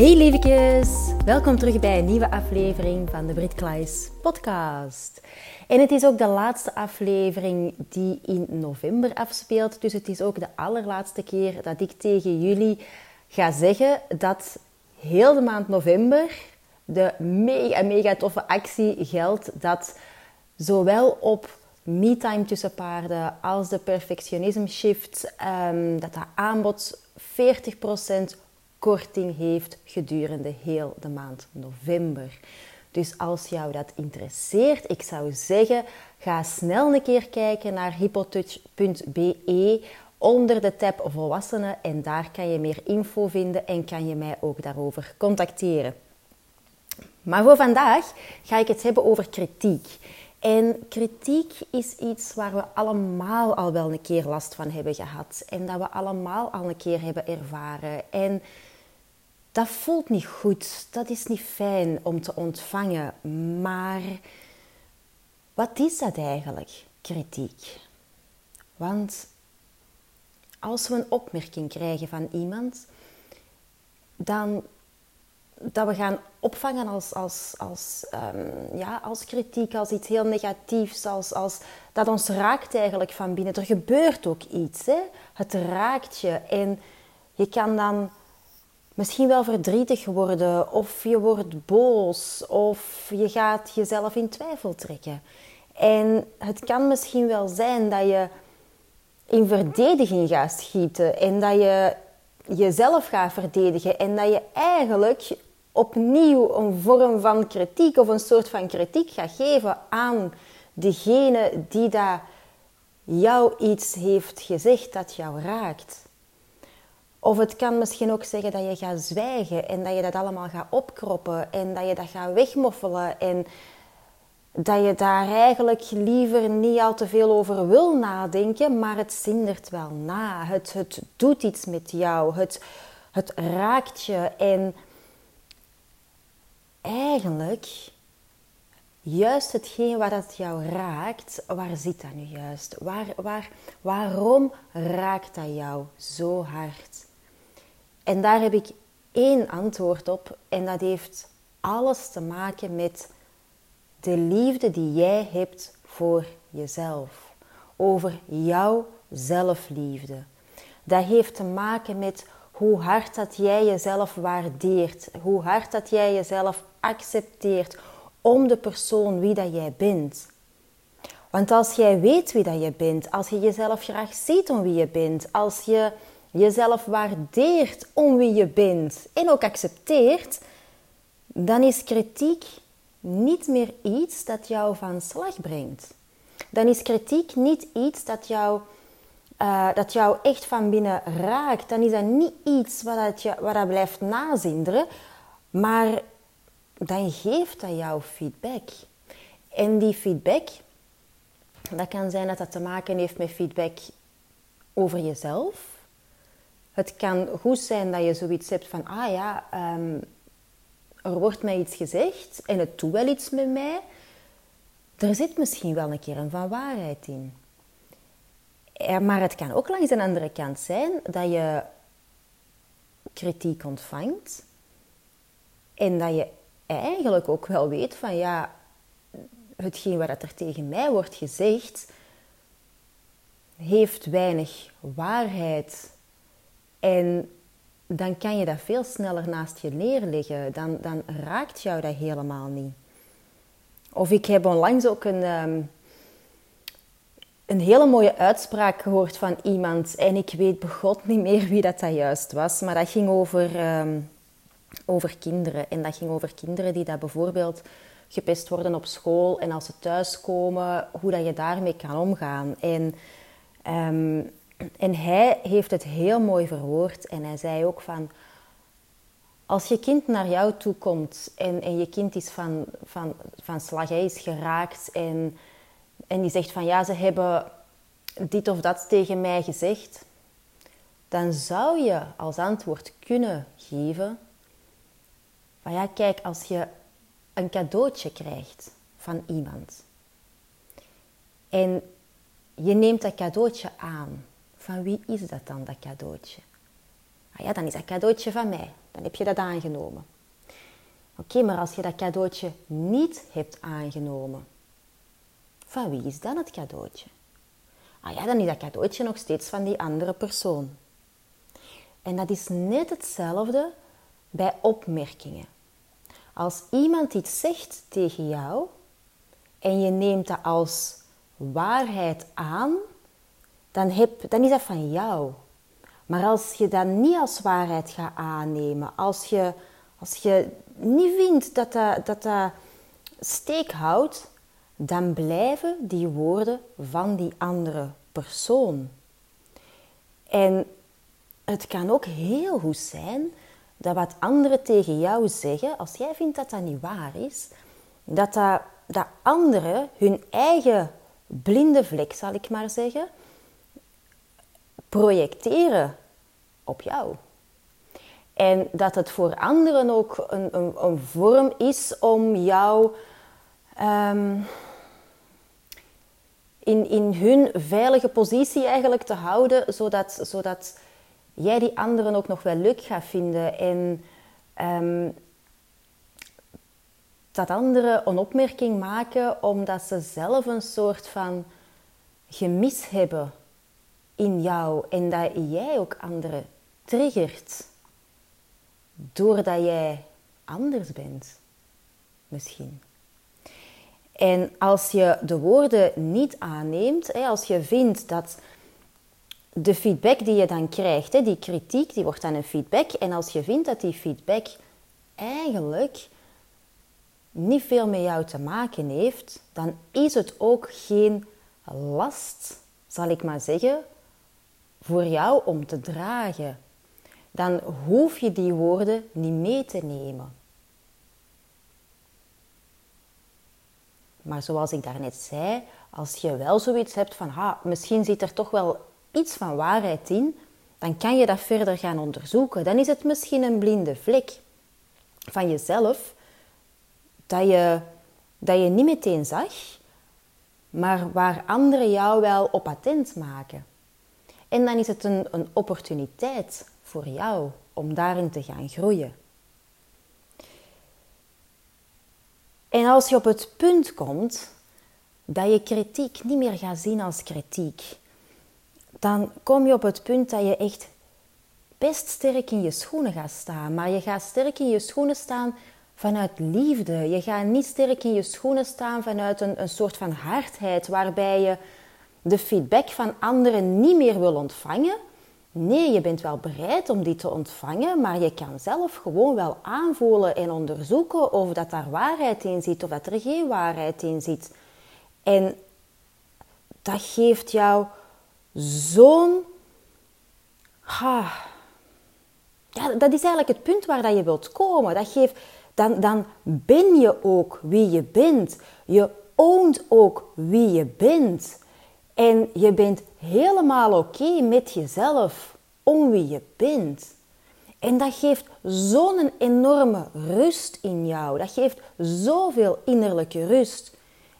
Hey lievekes, welkom terug bij een nieuwe aflevering van de Brit Klaes podcast. En het is ook de laatste aflevering die in november afspeelt, dus het is ook de allerlaatste keer dat ik tegen jullie ga zeggen dat heel de maand november de mega mega toffe actie geldt dat zowel op me-time tussen paarden als de perfectionism shift, um, dat dat aanbod 40% korting heeft gedurende heel de maand november. Dus als jou dat interesseert, ik zou zeggen, ga snel een keer kijken naar hippotouch.be onder de tab volwassenen en daar kan je meer info vinden en kan je mij ook daarover contacteren. Maar voor vandaag ga ik het hebben over kritiek. En kritiek is iets waar we allemaal al wel een keer last van hebben gehad en dat we allemaal al een keer hebben ervaren. En dat voelt niet goed. Dat is niet fijn om te ontvangen. Maar wat is dat eigenlijk, kritiek? Want als we een opmerking krijgen van iemand, dan dat we gaan opvangen als, als, als, um, ja, als kritiek, als iets heel negatiefs, als, als, dat ons raakt eigenlijk van binnen. Er gebeurt ook iets, hè? het raakt je en je kan dan misschien wel verdrietig worden, of je wordt boos, of je gaat jezelf in twijfel trekken. En het kan misschien wel zijn dat je in verdediging gaat schieten en dat je jezelf gaat verdedigen en dat je eigenlijk opnieuw een vorm van kritiek of een soort van kritiek gaat geven aan degene die daar jou iets heeft gezegd dat jou raakt. Of het kan misschien ook zeggen dat je gaat zwijgen en dat je dat allemaal gaat opkroppen en dat je dat gaat wegmoffelen en dat je daar eigenlijk liever niet al te veel over wil nadenken, maar het zindert wel na. Het, het doet iets met jou, het, het raakt je en eigenlijk juist hetgeen wat het jou raakt, waar zit dat nu juist? Waar, waar, waarom raakt dat jou zo hard? En daar heb ik één antwoord op en dat heeft alles te maken met de liefde die jij hebt voor jezelf. Over jouw zelfliefde. Dat heeft te maken met hoe hard dat jij jezelf waardeert, hoe hard dat jij jezelf accepteert om de persoon wie dat jij bent. Want als jij weet wie dat je bent, als je jezelf graag ziet om wie je bent, als je jezelf waardeert om wie je bent en ook accepteert, dan is kritiek niet meer iets dat jou van slag brengt. Dan is kritiek niet iets dat jou, uh, dat jou echt van binnen raakt. Dan is dat niet iets wat, dat je, wat dat blijft nazinderen, maar dan geeft dat jou feedback. En die feedback, dat kan zijn dat dat te maken heeft met feedback over jezelf, het kan goed zijn dat je zoiets hebt van, ah ja, ehm, er wordt mij iets gezegd en het doet wel iets met mij. Er zit misschien wel een kern van waarheid in. Maar het kan ook langs de andere kant zijn dat je kritiek ontvangt en dat je eigenlijk ook wel weet van ja, hetgeen wat er tegen mij wordt gezegd, heeft weinig waarheid en dan kan je dat veel sneller naast je neerleggen. Dan, dan raakt jou dat helemaal niet. Of ik heb onlangs ook een, um, een hele mooie uitspraak gehoord van iemand. En ik weet begot niet meer wie dat, dat juist was. Maar dat ging over, ehm, over kinderen. En dat ging over kinderen die dat bijvoorbeeld gepest worden op school. En als ze thuiskomen, hoe dat je daarmee kan omgaan. En, ehm, en hij heeft het heel mooi verwoord. En hij zei ook van... Als je kind naar jou toe komt en, en je kind is van, van, van slag, hij is geraakt en en die zegt van ja, ze hebben dit of dat tegen mij gezegd, dan zou je als antwoord kunnen geven van ja, kijk, als je een cadeautje krijgt van iemand en je neemt dat cadeautje aan, van wie is dat dan, dat cadeautje? Ah ja, dan is dat cadeautje van mij. Dan heb je dat aangenomen. Oké, maar als je dat cadeautje niet hebt aangenomen, van wie is dan het cadeautje? Ah ja, dan is dat cadeautje nog steeds van die andere persoon. En dat is net hetzelfde bij opmerkingen. Als iemand iets zegt tegen jou en je neemt dat als waarheid aan, dan, heb, dan is dat van jou. Maar als je dat niet als waarheid gaat aannemen, als je, als je niet vindt dat dat, dat, dat steek houdt, dan blijven die woorden van die andere persoon. En het kan ook heel goed zijn dat wat anderen tegen jou zeggen, als jij vindt dat dat niet waar is, dat, dat, dat anderen hun eigen blinde vlek, zal ik maar zeggen, projecteren op jou. En dat het voor anderen ook een, een, een vorm is om jou um, in, in hun veilige positie eigenlijk te houden, zodat, zodat jij die anderen ook nog wel leuk gaat vinden. En um, dat anderen een opmerking maken omdat ze zelf een soort van gemis hebben in jou en dat jij ook anderen triggert doordat jij anders bent, misschien. En als je de woorden niet aanneemt, als je vindt dat de feedback die je dan krijgt, die kritiek, die wordt dan een feedback. En als je vindt dat die feedback eigenlijk niet veel met jou te maken heeft, dan is het ook geen last, zal ik maar zeggen, voor jou om te dragen. Dan hoef je die woorden niet mee te nemen. Maar zoals ik daarnet zei, als je wel zoiets hebt van, ha, misschien zit er toch wel iets van waarheid in, dan kan je dat verder gaan onderzoeken. Dan is het misschien een blinde vlek van jezelf dat je, dat je niet meteen zag, maar waar anderen jou wel op attent maken. En dan is het een, een opportuniteit voor jou om daarin te gaan groeien. En als je op het punt komt dat je kritiek niet meer gaat zien als kritiek, dan kom je op het punt dat je echt best sterk in je schoenen gaat staan. Maar je gaat sterk in je schoenen staan vanuit liefde. Je gaat niet sterk in je schoenen staan vanuit een, een soort van hardheid, waarbij je de feedback van anderen niet meer wil ontvangen, Nee, je bent wel bereid om die te ontvangen, maar je kan zelf gewoon wel aanvoelen en onderzoeken of dat daar waarheid in zit of dat er geen waarheid in zit. En dat geeft jou zo'n. Ja, dat is eigenlijk het punt waar dat je wilt komen. Dat geeft, dan, dan ben je ook wie je bent. Je oont ook wie je bent. En je bent helemaal oké met jezelf, om wie je bent. En dat geeft zo'n enorme rust in jou. Dat geeft zoveel innerlijke rust.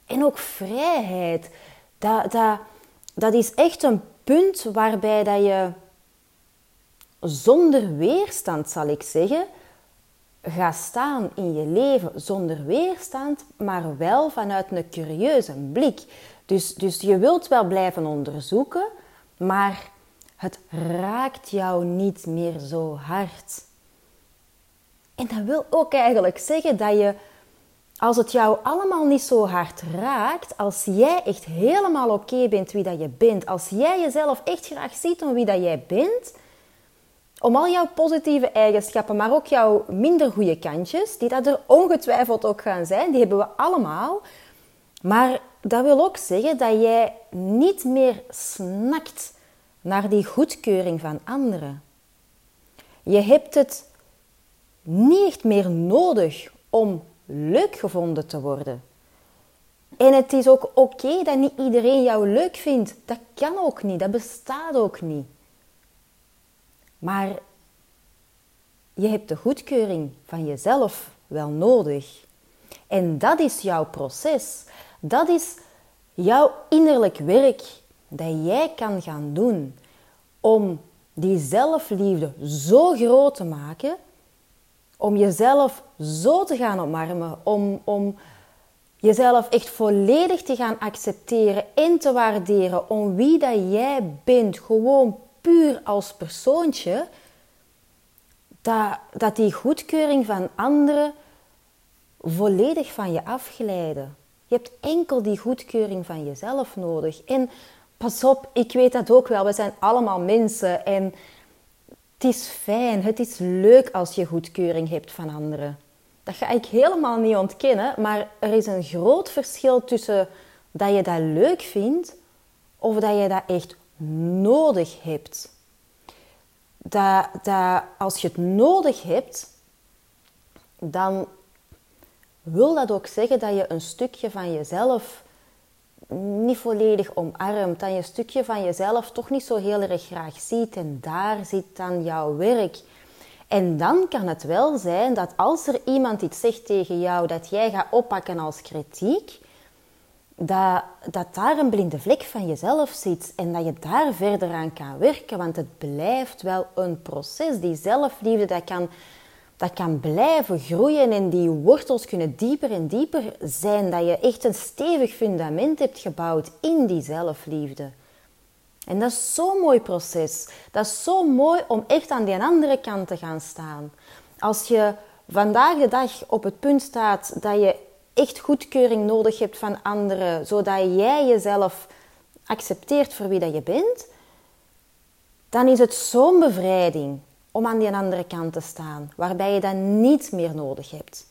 En ook vrijheid. Dat, dat, dat is echt een punt waarbij dat je zonder weerstand, zal ik zeggen, gaat staan in je leven. Zonder weerstand, maar wel vanuit een curieuze blik. Dus, dus je wilt wel blijven onderzoeken, maar het raakt jou niet meer zo hard. En dat wil ook eigenlijk zeggen dat je als het jou allemaal niet zo hard raakt, als jij echt helemaal oké bent wie dat je bent, als jij jezelf echt graag ziet om wie dat jij bent, om al jouw positieve eigenschappen, maar ook jouw minder goede kantjes, die dat er ongetwijfeld ook gaan zijn, die hebben we allemaal. Maar dat wil ook zeggen dat jij niet meer snakt naar die goedkeuring van anderen. Je hebt het niet meer nodig om leuk gevonden te worden. En het is ook oké dat niet iedereen jou leuk vindt. Dat kan ook niet, dat bestaat ook niet. Maar je hebt de goedkeuring van jezelf wel nodig. En dat is jouw proces. Dat is jouw innerlijk werk dat jij kan gaan doen om die zelfliefde zo groot te maken, om jezelf zo te gaan omarmen, om, om jezelf echt volledig te gaan accepteren en te waarderen om wie dat jij bent, gewoon puur als persoontje, dat, dat die goedkeuring van anderen volledig van je afglijden. Je hebt enkel die goedkeuring van jezelf nodig. En pas op, ik weet dat ook wel. We zijn allemaal mensen en het is fijn, het is leuk als je goedkeuring hebt van anderen. Dat ga ik helemaal niet ontkennen, maar er is een groot verschil tussen dat je dat leuk vindt of dat je dat echt nodig hebt. Dat, dat als je het nodig hebt, dan wil dat ook zeggen dat je een stukje van jezelf niet volledig omarmt, dat je een stukje van jezelf toch niet zo heel erg graag ziet en daar zit dan jouw werk. En dan kan het wel zijn dat als er iemand iets zegt tegen jou dat jij gaat oppakken als kritiek, dat, dat daar een blinde vlek van jezelf zit en dat je daar verder aan kan werken. Want het blijft wel een proces. Die zelfliefde, dat kan, dat kan blijven groeien en die wortels kunnen dieper en dieper zijn. Dat je echt een stevig fundament hebt gebouwd in die zelfliefde. En dat is zo'n mooi proces. Dat is zo mooi om echt aan die andere kant te gaan staan. Als je vandaag de dag op het punt staat dat je echt goedkeuring nodig hebt van anderen, zodat jij jezelf accepteert voor wie dat je bent, dan is het zo'n bevrijding om aan die andere kant te staan, waarbij je dat niet meer nodig hebt.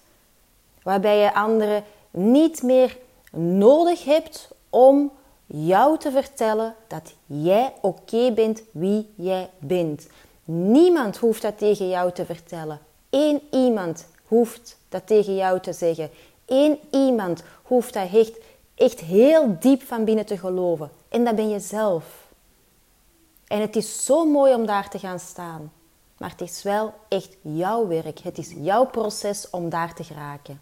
Waarbij je anderen niet meer nodig hebt om jou te vertellen dat jij oké bent wie jij bent. Niemand hoeft dat tegen jou te vertellen. Eén iemand hoeft dat tegen jou te zeggen. Eén iemand hoeft dat echt, echt heel diep van binnen te geloven. En dat ben je zelf. En het is zo mooi om daar te gaan staan. Maar het is wel echt jouw werk. Het is jouw proces om daar te geraken.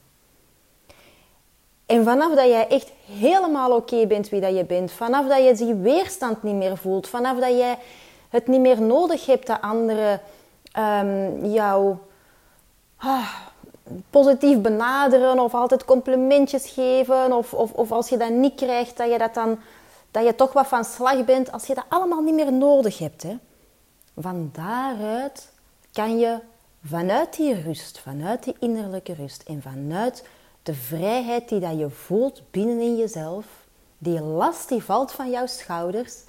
En vanaf dat jij echt helemaal oké bent wie dat je bent, vanaf dat je die weerstand niet meer voelt, vanaf dat jij het niet meer nodig hebt dat anderen um, jou ah, positief benaderen of altijd complimentjes geven, of, of, of als je dat niet krijgt, dat je, dat, dan, dat je toch wat van slag bent, als je dat allemaal niet meer nodig hebt. Hè. Van daaruit kan je vanuit die rust, vanuit die innerlijke rust en vanuit de vrijheid die dat je voelt binnenin jezelf, die last die valt van jouw schouders.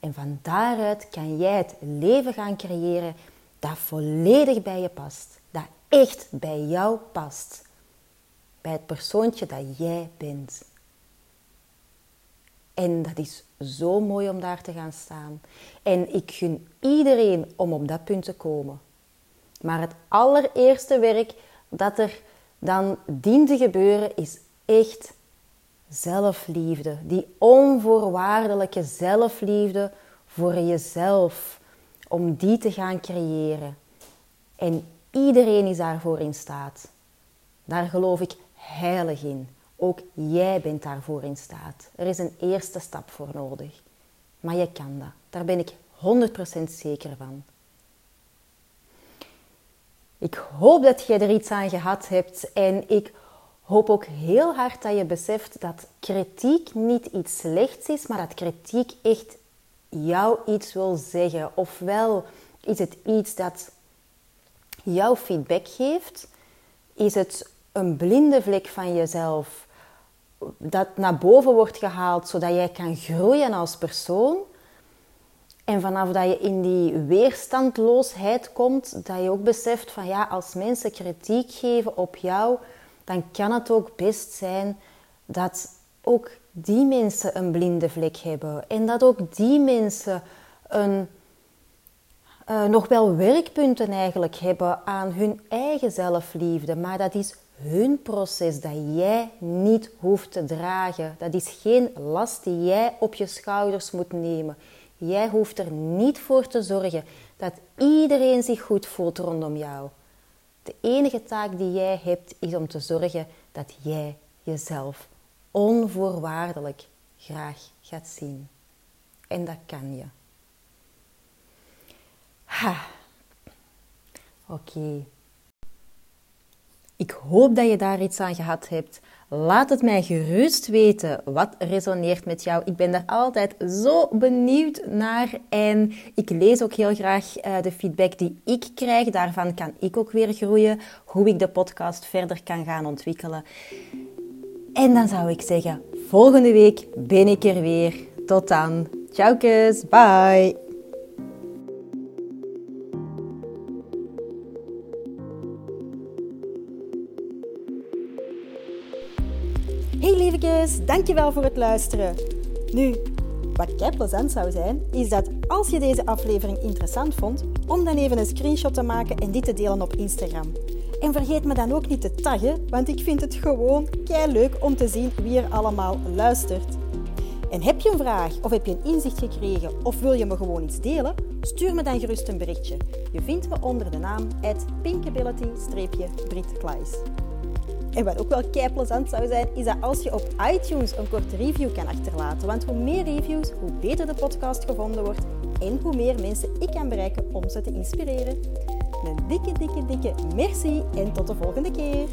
En van daaruit kan jij het leven gaan creëren dat volledig bij je past. Dat echt bij jou past. Bij het persoontje dat jij bent. En dat is zo mooi om daar te gaan staan. En ik gun iedereen om op dat punt te komen. Maar het allereerste werk dat er dan dient te gebeuren is echt zelfliefde. Die onvoorwaardelijke zelfliefde voor jezelf. Om die te gaan creëren. En iedereen is daarvoor in staat. Daar geloof ik heilig in. Ook jij bent daarvoor in staat. Er is een eerste stap voor nodig. Maar je kan dat. Daar ben ik 100% zeker van. Ik hoop dat je er iets aan gehad hebt en ik hoop ook heel hard dat je beseft dat kritiek niet iets slechts is, maar dat kritiek echt jou iets wil zeggen. Ofwel is het iets dat jouw feedback geeft, is het een blinde vlek van jezelf dat naar boven wordt gehaald, zodat jij kan groeien als persoon. En vanaf dat je in die weerstandloosheid komt, dat je ook beseft van ja, als mensen kritiek geven op jou, dan kan het ook best zijn dat ook die mensen een blinde vlek hebben. En dat ook die mensen een, uh, nog wel werkpunten eigenlijk hebben aan hun eigen zelfliefde. Maar dat is hun proces dat jij niet hoeft te dragen. Dat is geen last die jij op je schouders moet nemen. Jij hoeft er niet voor te zorgen dat iedereen zich goed voelt rondom jou. De enige taak die jij hebt is om te zorgen dat jij jezelf onvoorwaardelijk graag gaat zien. En dat kan je. Ha. Oké. Ik hoop dat je daar iets aan gehad hebt. Laat het mij gerust weten wat resoneert met jou. Ik ben daar altijd zo benieuwd naar en ik lees ook heel graag uh, de feedback die ik krijg. Daarvan kan ik ook weer groeien, hoe ik de podcast verder kan gaan ontwikkelen. En dan zou ik zeggen, volgende week ben ik er weer. Tot dan. Ciao, bye. Lievekes, dankjewel voor het luisteren. Nu, wat kei plezant zou zijn, is dat als je deze aflevering interessant vond, om dan even een screenshot te maken en dit te delen op Instagram. En vergeet me dan ook niet te taggen, want ik vind het gewoon kei leuk om te zien wie er allemaal luistert. En heb je een vraag of heb je een inzicht gekregen of wil je me gewoon iets delen? Stuur me dan gerust een berichtje. Je vindt me onder de naam pinkability-britkleis. En wat ook wel kei plezant zou zijn, is dat als je op iTunes een korte review kan achterlaten. Want hoe meer reviews, hoe beter de podcast gevonden wordt en hoe meer mensen ik kan bereiken om ze te inspireren. Een dikke, dikke, dikke merci en tot de volgende keer.